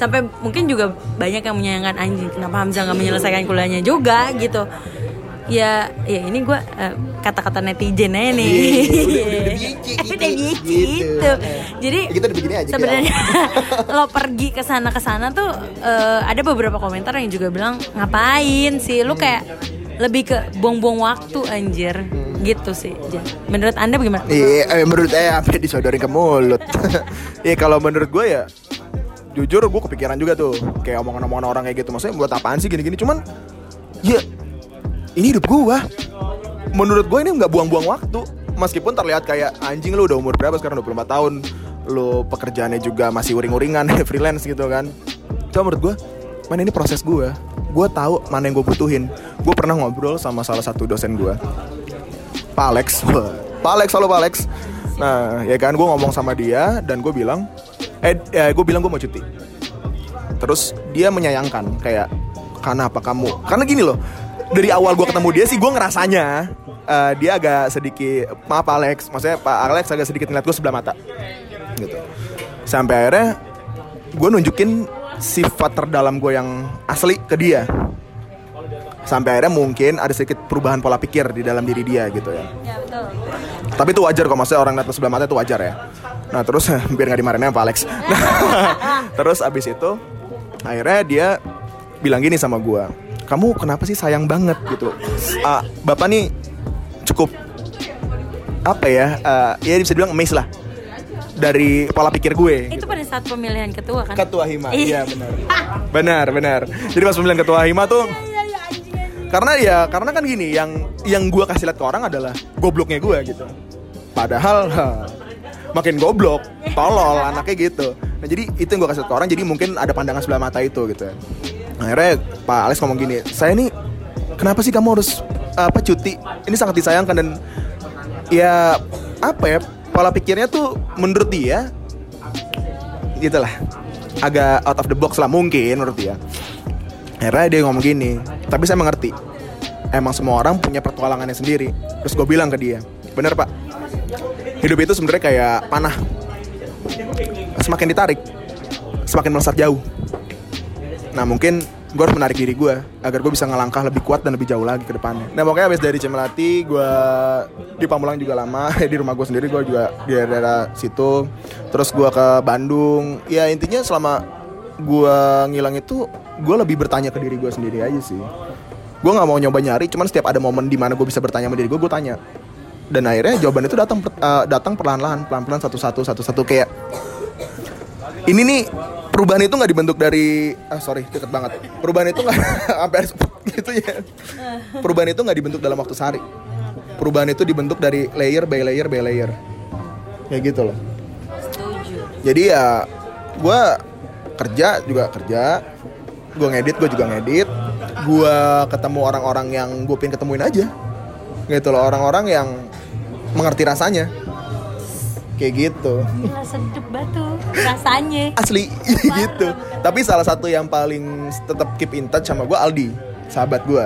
sampai mungkin juga banyak yang menyayangkan anjing kenapa Hamzah nggak menyelesaikan kuliahnya juga gitu ya ya ini gue eh, kata-kata netizen aja nih. Iya, udah- udah- <laughs> udah bici gitu. Udah bici Gitu. gitu. jadi Ya, kita udah begini aja, sebenarnya <laughs> lo pergi ke sana ke sana tuh eh, ada beberapa komentar yang juga bilang ngapain sih? Lu kayak lebih ke buang-buang waktu anjir. Gitu sih menurut anda bagaimana? Iya, eh, menurut saya sampai disodorin ke mulut. <laughs> Iya, kalau menurut gue ya jujur gue kepikiran juga tuh kayak omongan-omongan orang kayak gitu. Maksudnya buat apaan sih gini-gini? Cuman ya ini hidup gue menurut gue ini nggak buang-buang waktu. Meskipun terlihat kayak anjing lu udah umur berapa sekarang? 24 tahun. Lu pekerjaannya juga masih uring-uringan <laughs> freelance gitu kan. Cuma menurut gue mana ini proses gue gue tahu mana yang gue butuhin. Gue pernah ngobrol sama salah satu dosen gue Pak Alex. <laughs> Pak Alex halo Pak Alex. Nah ya kan gue ngomong sama dia Dan gue bilang Eh, eh gue bilang gue mau cuti. Terus dia menyayangkan Kayak Karena apa kamu? Karena gini loh Dari awal gue ketemu dia sih gue ngerasanya eh, Dia agak sedikit Maaf Pak Alex. Maksudnya Pak Alex agak sedikit ngeliat gue sebelah mata. Gitu. Sampai akhirnya Gue nunjukin Sifat terdalam gue yang asli ke dia. Sampai akhirnya mungkin ada sedikit perubahan pola pikir di dalam diri dia gitu ya. Ya betul. Tapi itu wajar kok maksudnya orang lihat sebelah mata itu wajar ya. Nah terus <laughs> biar nggak dimarahin sama Pak Alex. Nah, <laughs> terus abis itu akhirnya dia bilang gini sama gua kamu kenapa sih sayang banget gitu? Ah, bapak nih cukup apa ya? Eh, ya bisa dibilang amazed lah dari pola pikir gue Itu pada saat pemilihan ketua kan? ketua hima Iya. iya benar. Benar benar. Jadi pas pemilihan ketua hima tuh karena ya karena kan gini yang yang gue kasih lihat ke orang adalah gobloknya gue gitu. Padahal ha, makin goblok tolol anaknya gitu. Nah jadi itu yang gue kasih lihat ke orang jadi mungkin ada pandangan sebelah mata itu gitu akhirnya Pak Alex ngomong gini saya ini kenapa sih kamu harus apa cuti? Ini sangat disayangkan dan ya apa ya pola pikirnya tuh menurut dia gitulah agak out of the box lah mungkin menurut dia. Akhirnya dia ngomong gini tapi saya mengerti emang semua orang punya petualangannya sendiri. Terus gue bilang ke dia bener pak. Hidup itu sebenarnya kayak panah. Semakin ditarik semakin melesat jauh nah mungkin gue harus menarik diri gue agar gue bisa ngelangkah lebih kuat dan lebih jauh lagi ke depannya. Nah pokoknya abis dari Cemelati gue di Pamulang juga lama <laughs> di rumah gue sendiri gue juga di daerah situ. Terus gue ke Bandung. Ya intinya selama gue ngilang itu gue lebih bertanya ke diri gue sendiri aja sih. Gue nggak mau nyoba nyari, cuman setiap ada momen di mana gue bisa bertanya sama diri gue, gue tanya. Dan akhirnya jawaban itu datang eh, datang perlahan-lahan, pelan-pelan satu-satu, satu-satu kayak ini nih perubahan itu nggak dibentuk dari ah sorry deket banget. Perubahan itu nggak <laughs> sampai <laughs> gitu ya. Perubahan itu nggak dibentuk dalam waktu sehari. Perubahan itu dibentuk dari layer by layer by layer. Ya gitu loh. Setuju. jadi ya gue kerja juga kerja gue ngedit gue juga ngedit gue ketemu orang-orang yang gue pengen ketemuin aja. Gitu loh orang-orang yang mengerti rasanya. Kayak gitu. Gila sedep batu rasanya. asli <laughs> gitu. Tapi salah satu yang paling tetap keep in touch sama gue Aldi sahabat gue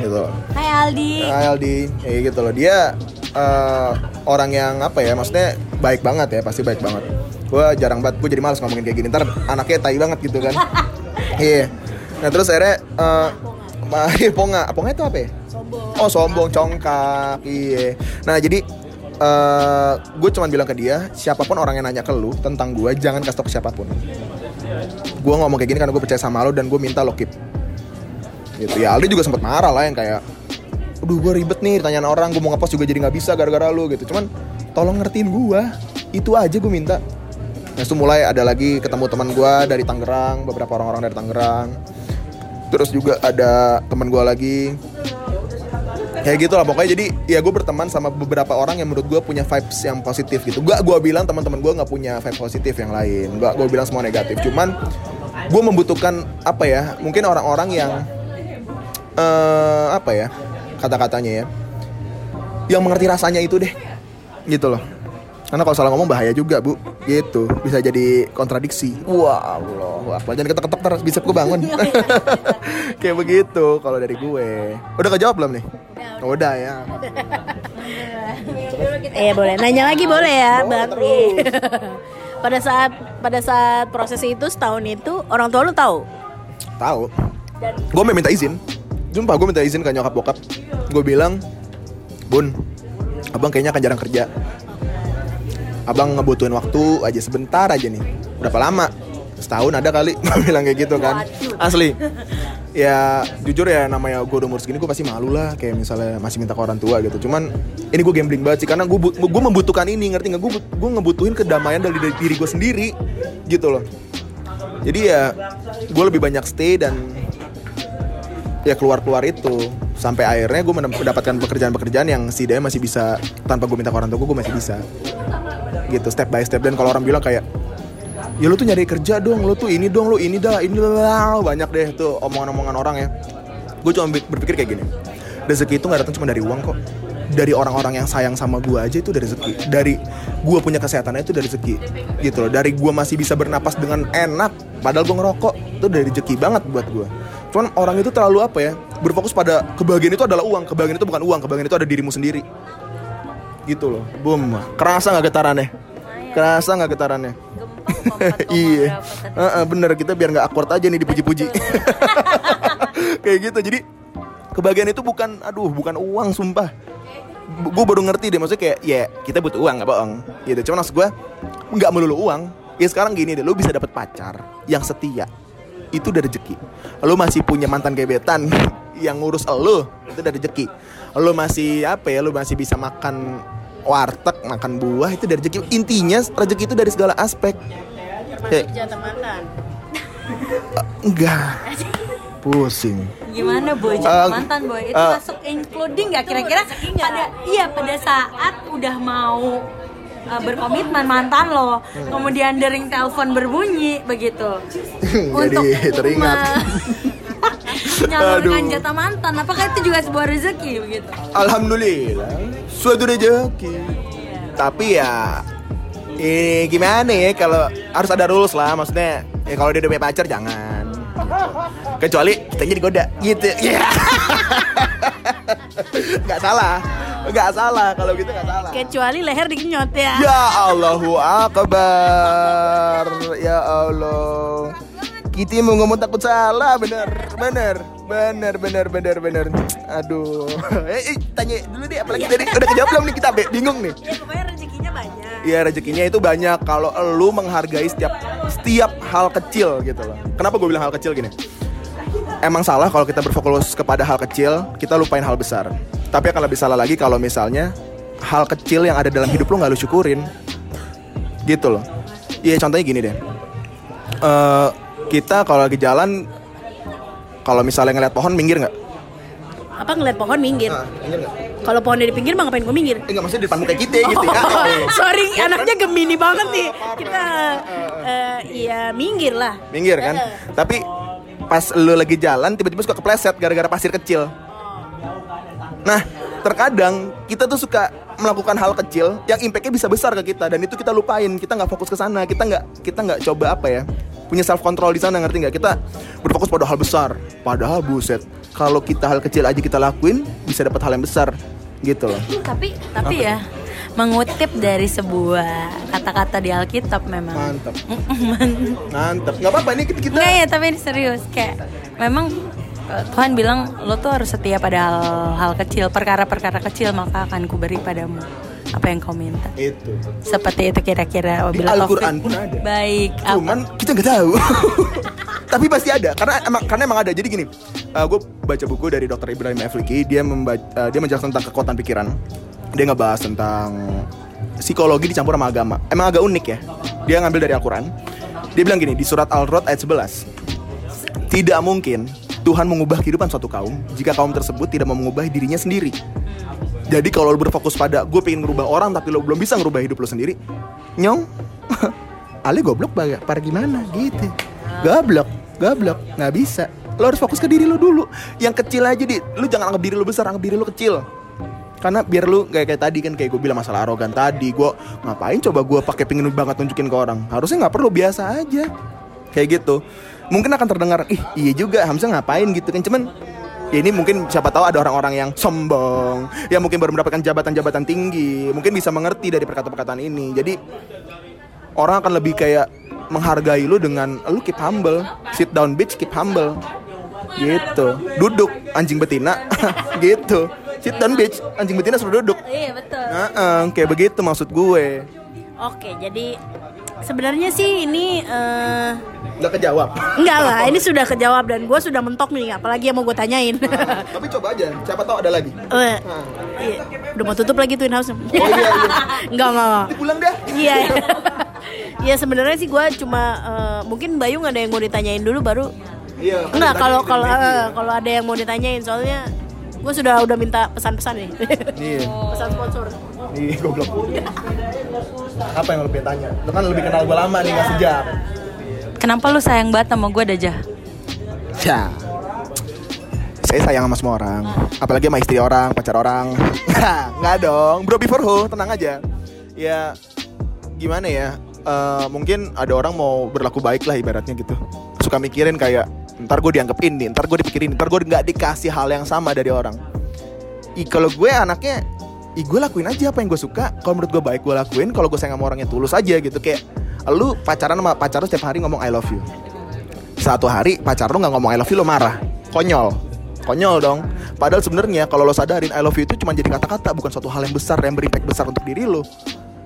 gitu. Hai Aldi. Hai Aldi. Kayak gitu loh. Dia eh, orang yang apa ya maksudnya baik banget ya pasti baik banget. Gue jarang banget gue jadi males ngomongin kayak gini. Ntar anaknya tai banget gitu kan. <laughs> Iya. Nah terus akhirnya eh, ma- <laughs> ponga. Ponga itu apa ya? Oh sombong congkak. Iya. Nah jadi eh gue cuman bilang ke dia siapa pun orang yang nanya ke lu tentang gue jangan kasih tau ke siapa pun. Gue ngomong kayak gini karena gue percaya sama lo dan gue minta lo keep. Gitu. Ya Aldi juga sempat marah lah yang kayak aduh gue ribet nih ditanyain orang gue mau ngepost juga jadi nggak bisa gara-gara lu gitu. Cuman tolong ngertiin gue itu aja gue minta. Nah itu mulai ada lagi ketemu teman gue dari Tangerang beberapa orang-orang dari Tangerang. Terus juga ada teman gue lagi kayak gitu lah pokoknya jadi ya gue berteman sama beberapa orang yang menurut gue punya vibes yang positif gitu. Gak gue bilang teman-teman gue nggak punya vibe positif yang lain gak gue bilang semua negatif. Cuman gue membutuhkan apa ya mungkin orang-orang yang eh apa ya kata-katanya ya yang mengerti rasanya itu deh gitu loh karena kalau salah ngomong bahaya juga bu. Gitu. Bisa jadi kontradiksi. Wah Allah wah jangan ketok-ketok terus. Bisa gue bangun. <laughs> Kayak begitu kalau dari gue. Udah kejawab belum nih? Udah. Ya. Eh boleh, nanya lagi boleh ya, Bakri. <laughs> pada saat pada saat proses itu setahun itu orang tua lu tahu. tahu. Gue minta izin. Sumpah gue minta izin ke nyokap bokap. Gue bilang Bun Abang kayaknya akan jarang kerja Abang ngebutuhin waktu aja sebentar aja nih. Berapa lama? Setahun ada kali <laughs> bilang kayak gitu kan. Asli. Ya jujur ya namanya gue udah umur segini gue pasti malu lah Kayak misalnya masih minta ke orang tua gitu. Cuman ini gue gambling banget sih Karena gue gue membutuhkan ini ngerti gak? Gue gue ngebutuhin kedamaian dari, dari diri gue sendiri Gitu loh. Jadi ya gue lebih banyak stay dan ya keluar-keluar itu. Sampai akhirnya gue mendapatkan pekerjaan-pekerjaan yang setidaknya masih bisa tanpa gue minta ke orang tua gue masih bisa gitu step by step. Dan kalau orang bilang kayak ya lu tuh nyari kerja dong lu tuh ini dong lu ini dah ini lah banyak deh tuh omongan-omongan orang ya. Gue cuma berpikir kayak gini rezeki itu nggak datang cuma dari uang kok. Dari orang-orang yang sayang sama gue aja itu dari rezeki. Dari gue punya kesehatannya itu dari rezeki gitu loh. Dari gue masih bisa bernapas dengan enak padahal gue ngerokok itu dari rezeki banget buat gue cuman orang itu terlalu apa ya berfokus pada kebahagiaan itu adalah uang. Kebahagiaan itu bukan uang kebahagiaan itu ada dirimu sendiri. Gitu loh. Boom. Kerasa nggak getarannya kerasa nggak getarannya? <laughs> Iya. Heeh, bener kita biar nggak awkward aja nih dipuji-puji. <laughs> Kayak gitu jadi kebahagiaan itu bukan aduh bukan uang sumpah. Gue baru ngerti deh maksudnya kayak ya kita butuh uang nggak bohong gitu. Cuman maksud gue nggak melulu uang. Ya sekarang gini deh lu bisa dapet pacar yang setia itu udah rezeki lu masih punya mantan gebetan <laughs> yang ngurus lu itu udah rezeki lu masih apa ya lu masih bisa makan warteg makan buah itu dari rezeki intinya rezeki itu dari segala aspek Kayak, jatah mantan enggak pusing Gimana boy? Eh, Jangan mantan boy. Itu eh. masuk including nggak kira-kira pada iya pada saat udah mau uh, berkomitmen mantan lo, Hmm. kemudian dering telepon berbunyi begitu. <laughs> Jadi teringat. Menyalurkan Aduh. jatah mantan. Apakah itu juga sebuah rezeki begitu? Alhamdulillah suatu rezeki. Tapi ya ini gimana ya kalau harus ada rules lah maksudnya ya kalau dia udah punya pacar jangan kecuali kita jadi goda gitu <laughs> ya nggak salah nggak salah kalau gitu nggak salah kecuali leher dikenyot ya ya Allahu Akbar ya Allah kita mau ngomong takut salah bener bener bener bener bener bener aduh <laughs> eh, eh, tanya dulu deh apalagi tadi udah kejawab belum nih kita Be? bingung nih ya pokoknya rezekinya banyak Iya rezekinya itu banyak kalau lu menghargai setiap setiap hal kecil gitu loh. Kenapa gue bilang hal kecil gini? Emang salah kalau kita berfokus kepada hal kecil, kita lupain hal besar. Tapi akan lebih salah lagi kalau misalnya hal kecil yang ada dalam hidup lu nggak lu syukurin. Gitu loh. Iya contohnya gini deh. Eh kita kalau lagi jalan kalau misalnya ngeliat pohon minggir nggak? apa ngeliat pohon minggir? Nah, minggir kalau pohonnya di pinggir mah ngapain gue minggir? Eh nggak maksudnya di depan muka kita gitu ya. Oh, sorry <laughs> anaknya gemini banget nih. Kita eh, iya minggir lah. Minggir kan? Eh. tapi pas lu lagi jalan tiba-tiba suka kepleset gara-gara pasir kecil. Nah terkadang kita tuh suka melakukan hal kecil yang impactnya bisa besar ke kita dan itu kita lupain. Kita nggak fokus ke sana. Kita nggak kita nggak coba apa ya punya self control di sana ngerti nggak? Kita berfokus pada hal besar. Padahal buset kalau kita hal kecil aja kita lakuin bisa dapat hal yang besar. Gitu loh. <laughs> Tapi tapi ya mengutip dari sebuah kata-kata di Alkitab memang. mantap. <laughs> Mantap. Nggak apa-apa ini kita, kita Enggak ya, tapi ini serius. Kayak memang eh, Tuhan bilang lo tuh harus setia pada hal-hal kecil, perkara-perkara kecil maka akan kuberi padamu apa yang kau minta. itu Seperti itu kira-kira Di Al-Quran pun ada. Baik. apa? Cuman kita nggak tahu. <laughs> Tapi pasti ada karena emang karena emang ada. Jadi gini, gue baca buku dari Dr. Ibrahim Efliki. Dia membaca, dia menjelaskan tentang kekuatan pikiran. Dia ngebahas tentang psikologi dicampur sama agama. Emang agak unik ya. Dia ngambil dari Al-Quran. Dia bilang gini di surat Al-Rod ayat 11. Tidak mungkin Tuhan mengubah kehidupan suatu kaum jika kaum tersebut tidak mau mengubah dirinya sendiri. Jadi kalau lo berfokus pada gue pengen ngerubah orang tapi lo belum bisa ngerubah hidup lo sendiri, nyong, <laughs> Ale goblok banget, para gimana gitu. Goblok, goblok, nggak bisa. Lo harus fokus ke diri lo dulu. Yang kecil aja di, lu jangan anggap diri lo besar, anggap diri lo kecil. Karena biar lu kayak kayak tadi kan kayak gue bilang masalah arogan tadi, gue ngapain coba gue pakai pengen banget nunjukin ke orang. Harusnya nggak perlu biasa aja. Kayak gitu. Mungkin akan terdengar, ih iya juga Hamzah ngapain gitu kan. Cuman ya ini mungkin siapa tahu ada orang-orang yang sombong, yang mungkin baru mendapatkan jabatan-jabatan tinggi, mungkin bisa mengerti dari perkataan-perkataan ini. Jadi orang akan lebih kayak menghargai lu dengan lu keep humble, sit down bitch keep humble. Gitu. Duduk anjing betina <laughs> gitu. Sit down bitch, anjing betina suruh duduk. Iya betul. Nah, kayak begitu maksud gue. oke jadi sebenarnya sih ini eh, Udah kejawab. enggak lah <laughs> ini sudah kejawab dan gue sudah mentok nih apalagi yang mau gue tanyain <laughs> Tapi coba aja, siapa tahu ada lagi. Eh, iya. udah mau tutup lagi twin house Oh iya, iya. <laughs> enggak enggak enggak Nanti pulang dah. Iya. Iya sebenarnya sih gue cuma eh, mungkin Bayu nggak ada yang mau ditanyain dulu baru. Iya. Enggak tadi kalau kalau eh, iya. kalau ada yang mau ditanyain soalnya gue sudah udah minta pesan-pesan nih. Iya. pesan sponsor. Ih, goblok. Apa yang lo pengen tanya? Lo kan lebih kenal gue lama nih, gak sejam. Kenapa lu sayang banget sama gue Dajah? Ya. Saya sayang sama semua orang. Apalagi sama istri orang, pacar orang. <laughs> Nggak dong, bro before who, tenang aja. Ya, gimana ya? Eh, mungkin ada orang mau berlaku baik lah ibaratnya gitu. Suka mikirin kayak, ntar gue dianggap ini, ntar gue dipikirin, ntar gue nggak dikasih hal yang sama dari orang. Ih, kalau gue anaknya, ih gue lakuin aja apa yang gue suka. Kalau menurut gue baik gue lakuin. Kalau gue sayang sama orang yang tulus aja gitu. Kayak lu pacaran sama pacar lu setiap hari ngomong I love you. Satu hari pacar lu nggak ngomong I love you lo marah. Konyol. Konyol dong. Padahal sebenarnya kalau lo sadarin I love you itu cuma jadi kata-kata bukan suatu hal yang besar yang berimpact besar untuk diri lo.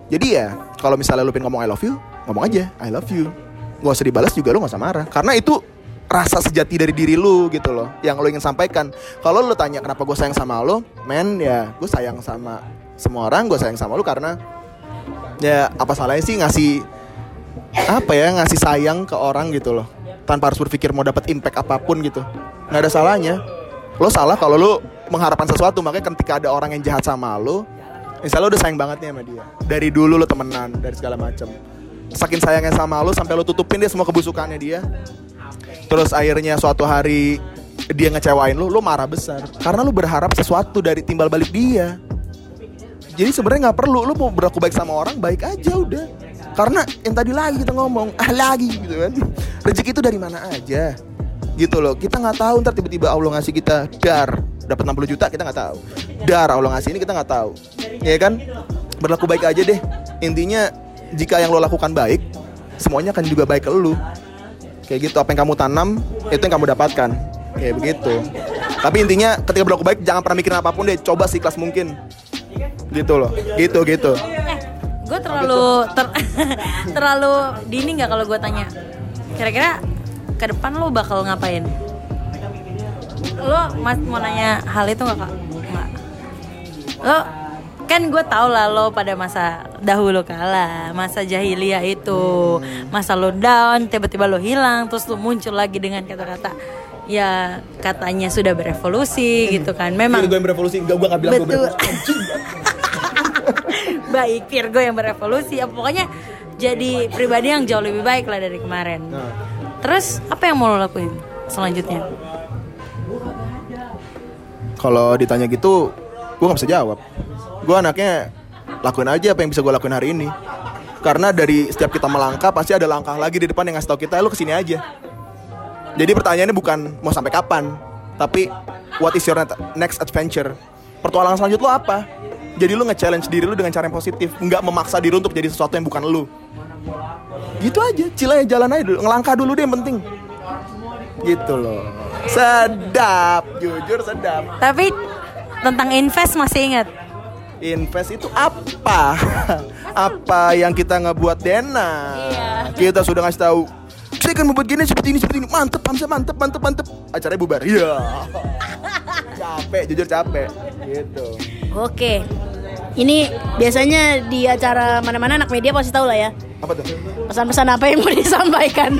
Jadi ya kalau misalnya lu pengen ngomong I love you, ngomong aja I love you. Gak usah dibalas juga lu gak usah marah. Karena itu rasa sejati dari diri lu gitu loh yang lo ingin sampaikan. Kalau lu tanya kenapa gue sayang sama lo men ya gue sayang sama semua orang gue sayang sama lu karena ya apa salahnya sih ngasih apa ya ngasih sayang ke orang gitu loh tanpa harus berpikir mau dapat impact apa pun gitu. Nggak ada salahnya. Lo salah kalau lo mengharapkan sesuatu makanya ketika ada orang yang jahat sama lo misalnya lo udah sayang banget nih sama dia. Dari dulu lo temenan dari segala macam saking sayangnya sama lo sampai lo tutupin dia semua kebusukannya dia. Terus akhirnya suatu hari dia ngecewain lo lo marah besar. Karena lo berharap sesuatu dari timbal balik dia. Jadi sebenarnya nggak perlu lu mau berlaku baik sama orang baik aja udah. Karena yang tadi lagi kita ngomong ah <laughs> lagi gitu kan. Rezeki itu dari mana aja? Gitu loh kita nggak tahu ntar tiba-tiba Allah ngasih kita dar dapat 60 juta kita nggak tahu. Dar Allah ngasih ini kita nggak tahu. Ya kan? Berlaku baik aja deh. Intinya jika yang lo lakukan baik semuanya akan juga baik ke lu. Kayak gitu apa yang kamu tanam itu yang kamu dapatkan. Kayak begitu. Tapi intinya ketika berlaku baik jangan pernah mikirin apa pun deh. Coba sih kelas mungkin. Gitu loh. Gitu gitu. Gue terlalu ter- <laughs> terlalu dini nggak kalau gue tanya? Kira-kira ke depan lo bakal ngapain? Lo mas mau nanya hal itu nggak kak? Nggak. Lo kan gue tau lah lo pada masa dahulu kala masa jahiliyah itu. Masa lo down tiba-tiba lo hilang terus lo muncul lagi dengan kata-kata ya katanya sudah berevolusi gitu kan. Memang gue yang berevolusi enggak gue nggak bilang gue Betul. berevolusi. <laughs> Baik Virgo yang berevolusi. Ya pokoknya jadi pribadi yang jauh lebih baik lah dari kemarin. Nah. terus apa yang mau lo lakuin selanjutnya? Kalau ditanya gitu gue nggak bisa jawab gue anaknya lakuin aja apa yang bisa gue lakuin hari ini. Karena dari setiap kita melangkah pasti ada langkah lagi di depan yang ngasih tau kita lu ke sini aja. Jadi pertanyaannya bukan mau sampai kapan tapi what is your next adventure? Pertualangan selanjut lo apa? Jadi lu nge-challenge diri lu dengan cara yang positif nggak memaksa diri untuk jadi sesuatu yang bukan lu. Gitu aja cila ya jalan aja dulu ngelangkah dulu deh yang penting. Gitu loh. Sedap jujur sedap. Tapi tentang invest masih ingat invest itu apa? <laughs> Apa yang kita ngebuat Dena? Kita sudah ngasih tahu. Saya akan membuat gini seperti ini seperti ini. Mantep Hamzah mantep mantep mantep. Acaranya bubar. Iya. <laughs> Capek jujur capek. Gitu. Oke. Ini biasanya di acara mana-mana anak media pasti tahu lah ya. apa tuh? Pesan-pesan apa yang mau <laughs> disampaikan?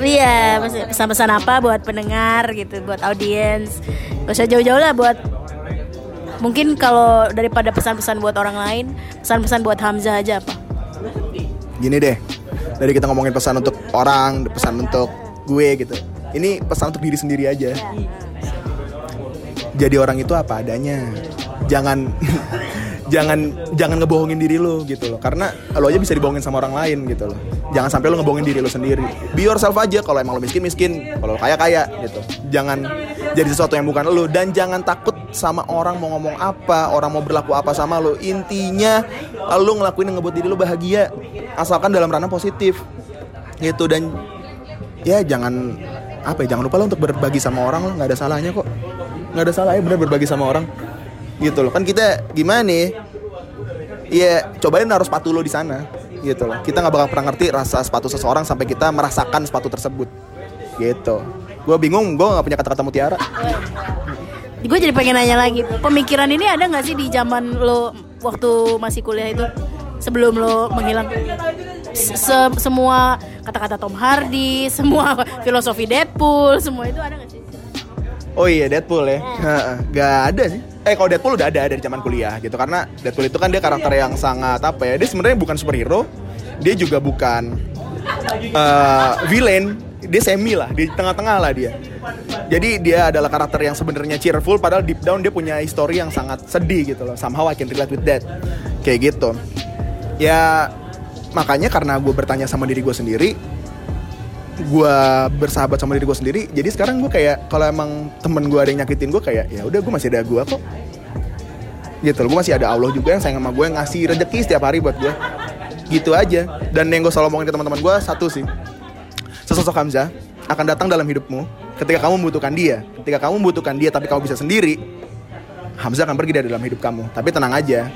Iya, pasti- pesan-pesan apa buat pendengar gitu, buat audiens. Gak usah jauh-jauh lah buat mungkin kalau daripada pesan-pesan buat orang lain, pesan-pesan buat Hamzah aja apa? gini deh dari kita ngomongin pesan untuk orang pesan untuk gue gitu. Ini pesan untuk diri sendiri aja. Jadi orang itu apa adanya. Jangan jangan jangan ngebohongin diri lo gitu loh. Karena lo aja bisa dibohongin sama orang lain gitu loh. Jangan sampai lo ngebohongin diri lo sendiri. Be yourself aja kalau emang lo miskin miskin kalau lo kaya kaya gitu. Jangan jadi sesuatu yang bukan lo dan jangan takut sama orang mau ngomong apa orang mau berlaku apa sama lo intinya lo ngelakuin yang ngebuat diri lo bahagia. Asalkan dalam ranah positif gitu. Dan ya jangan apa ya jangan lupa lo untuk berbagi sama orang. Lo nggak ada salahnya kok. Nggak ada salahnya bener berbagi sama orang gitu loh. Kan kita gimana nih? Ya cobain naruh sepatu lo di sana gitu loh. Kita nggak bakal pernah ngerti rasa sepatu seseorang sampai kita merasakan sepatu tersebut gitu. Gue bingung gue nggak punya kata-kata mutiara. Gue jadi pengen nanya lagi, pemikiran ini ada nggak sih di zaman lo waktu masih kuliah itu sebelum lo menghilang? Se- semua kata-kata Tom Hardy, <laughs> semua filosofi Deadpool, semua itu ada nggak sih? Oh iya Deadpool ya, Heeh, nggak ada sih. Eh kalau Deadpool udah ada dari zaman kuliah gitu karena Deadpool itu kan dia karakter yang sangat apa ya? Dia sebenarnya bukan superhero, dia juga bukan eh, villain, dia semi lah di tengah-tengah lah dia. Jadi dia adalah karakter yang sebenarnya cheerful, padahal deep down dia punya history yang sangat sedih gitu loh. Somehow I can relate with that, kayak gitu. Ya makanya karena gue bertanya sama diri gue sendiri, gue bersahabat sama diri gue sendiri jadi sekarang gue kayak kalau emang temen gue ada yang nyakitin gue kayak ya udah gue masih ada gue kok. Gitu loh gue masih ada Allah juga yang sayang sama gue yang ngasih rezeki setiap hari buat gue gitu aja. Dan yang gue selalu ngomongin ke teman-teman gue satu sih. Sesosok Hamzah akan datang dalam hidupmu ketika kamu membutuhkan dia. Ketika kamu membutuhkan dia tapi kamu bisa sendiri Hamzah akan pergi dari dalam hidup kamu. Tapi tenang aja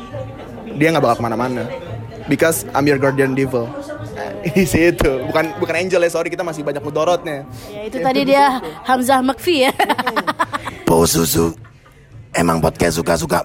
dia nggak bakal ke mana-mana. Because I'm your guardian devil <laughs> di situ bukan bukan angel ya sorry kita masih banyak mudorotnya Ya itu tadi dia Hamzah Makfi ya. Po susu. Emang podcast suka-suka.